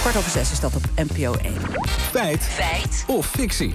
Kwart over zes is dat op NPO 1. Feit. Feit. Of fictie.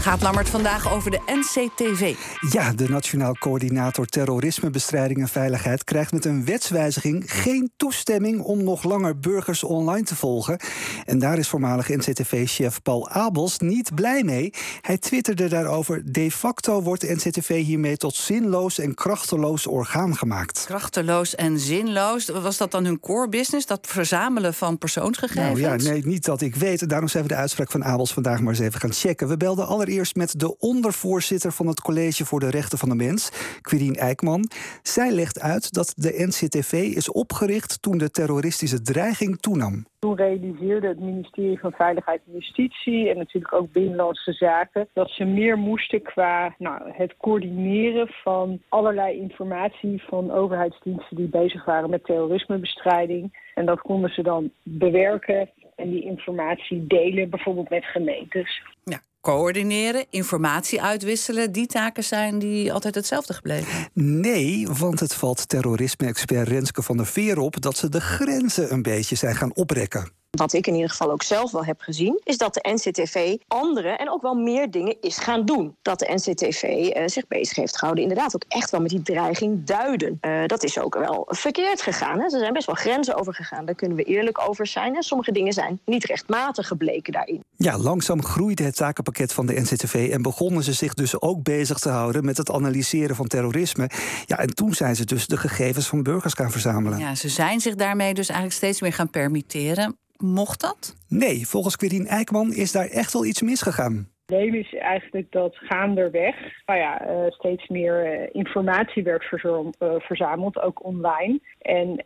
Gaat Lammert vandaag over de NCTV. Ja, de Nationaal Coördinator Terrorismebestrijding en Veiligheid krijgt met een wetswijziging geen toestemming om nog langer burgers online te volgen. En daar is voormalig NCTV-chef Paul Abels niet blij mee. Hij twitterde daarover: de facto wordt de NCTV hiermee tot zinloos en krachteloos orgaan gemaakt. Krachteloos en zinloos. Was dat dan hun core business, dat verzamelen van persoonsgegevens? Nou ja, nee, niet dat ik weet. Daarom zijn we de uitspraak van Abels vandaag maar eens even gaan checken. We belden allereerst eerst met de ondervoorzitter van het College voor de Rechten van de Mens, Quirine Eijkman. Zij legt uit dat de NCTV is opgericht toen de terroristische dreiging toenam. Toen realiseerde het ministerie van Veiligheid en Justitie en natuurlijk ook Binnenlandse Zaken dat ze meer moesten qua nou, het coördineren van allerlei informatie van overheidsdiensten die bezig waren met terrorismebestrijding. En dat konden ze dan bewerken en die informatie delen, bijvoorbeeld met gemeentes. Ja, coördineren, informatie uitwisselen, die taken zijn die altijd hetzelfde gebleven? Nee, want het valt terrorisme-expert Renske van der Veer op dat ze de grenzen een beetje zijn gaan oprekken. Wat ik in ieder geval ook zelf wel heb gezien, is dat de NCTV andere en ook wel meer dingen is gaan doen. Dat de NCTV uh, zich bezig heeft gehouden, inderdaad ook echt wel met die dreiging duiden. Uh, dat is ook wel verkeerd gegaan. Hè? Ze zijn best wel grenzen overgegaan, daar kunnen we eerlijk over zijn. En sommige dingen zijn niet rechtmatig gebleken daarin. Ja, langzaam groeide het takenpakket van de NCTV en begonnen ze zich dus ook bezig te houden met het analyseren van terrorisme. Ja, en toen zijn ze dus de gegevens van burgers gaan verzamelen. Ja, ze zijn zich daarmee dus eigenlijk steeds meer gaan permitteren. Mocht dat? Nee, volgens Quirine Eijkman is daar echt wel iets misgegaan. Het probleem is eigenlijk dat gaanderweg nou ja, uh, steeds meer uh, informatie werd uh, verzameld, ook online. En,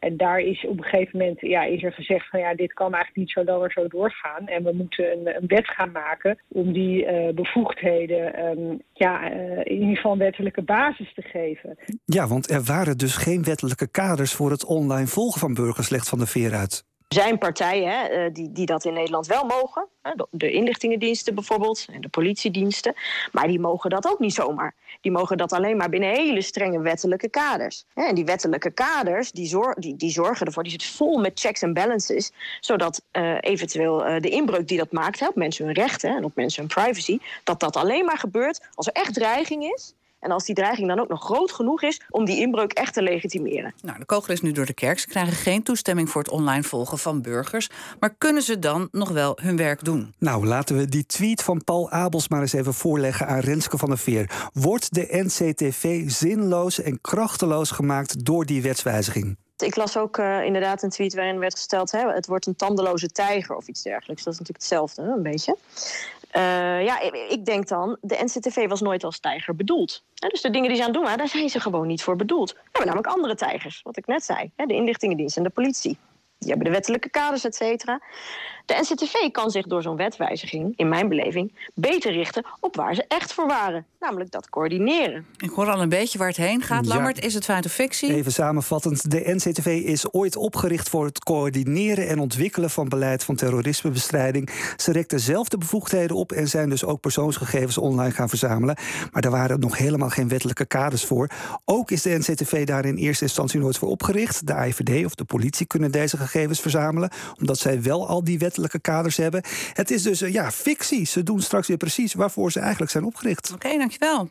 en daar is op een gegeven moment ja, is er gezegd van ja, dit kan eigenlijk niet zo langer zo doorgaan. En we moeten een, een wet gaan maken om die bevoegdheden um, ja, in ieder geval een wettelijke basis te geven. Ja, want er waren dus geen wettelijke kaders voor het online volgen van burgers, legt Van de Veer uit. Zijn partijen hè, die, die dat in Nederland wel mogen. De inlichtingendiensten bijvoorbeeld en de politiediensten. Maar die mogen dat ook niet zomaar. Die mogen dat alleen maar binnen hele strenge wettelijke kaders. En die wettelijke kaders die, zor die, die zorgen ervoor, die zitten vol met checks en balances. Zodat uh, eventueel uh, de inbreuk die dat maakt hè, op mensen hun rechten en op mensen hun privacy, dat dat alleen maar gebeurt als er echt dreiging is en als die dreiging dan ook nog groot genoeg is om die inbreuk echt te legitimeren. Nou, de kogel is nu door de kerk. Ze krijgen geen toestemming voor het online volgen van burgers. Maar kunnen ze dan nog wel hun werk doen? Nou, laten we die tweet van Paul Abels maar eens even voorleggen aan Renske van der Veer. Wordt de NCTV zinloos en krachteloos gemaakt door die wetswijziging? Ik las ook uh, inderdaad een tweet waarin werd gesteld: hè, het wordt een tandeloze tijger of iets dergelijks. Dat is natuurlijk hetzelfde, een beetje. Uh, ja, ik denk dan, de NCTV was nooit als tijger bedoeld. Dus de dingen die ze aan het doen waren, daar zijn ze gewoon niet voor bedoeld. We hebben namelijk andere tijgers, wat ik net zei. De inlichtingendienst en de politie. Die hebben de wettelijke kaders, et cetera. De NCTV kan zich door zo'n wetwijziging, in mijn beleving, beter richten op waar ze echt voor waren. Namelijk dat coördineren. Ik hoor al een beetje waar het heen gaat. Ja. Lammert, is het feit of fictie? Even samenvattend. De NCTV is ooit opgericht voor het coördineren en ontwikkelen van beleid van terrorismebestrijding. Ze rekten zelf de bevoegdheden op en zijn dus ook persoonsgegevens online gaan verzamelen. Maar daar waren nog helemaal geen wettelijke kaders voor. Ook is de NCTV daar in eerste instantie nooit voor opgericht. De AIVD of de politie kunnen deze gegevens verzamelen, omdat zij wel al die wettelijke kaders hebben. Het is dus ja, fictie. Ze doen straks weer precies waarvoor ze eigenlijk zijn opgericht. Oké, dankjewel.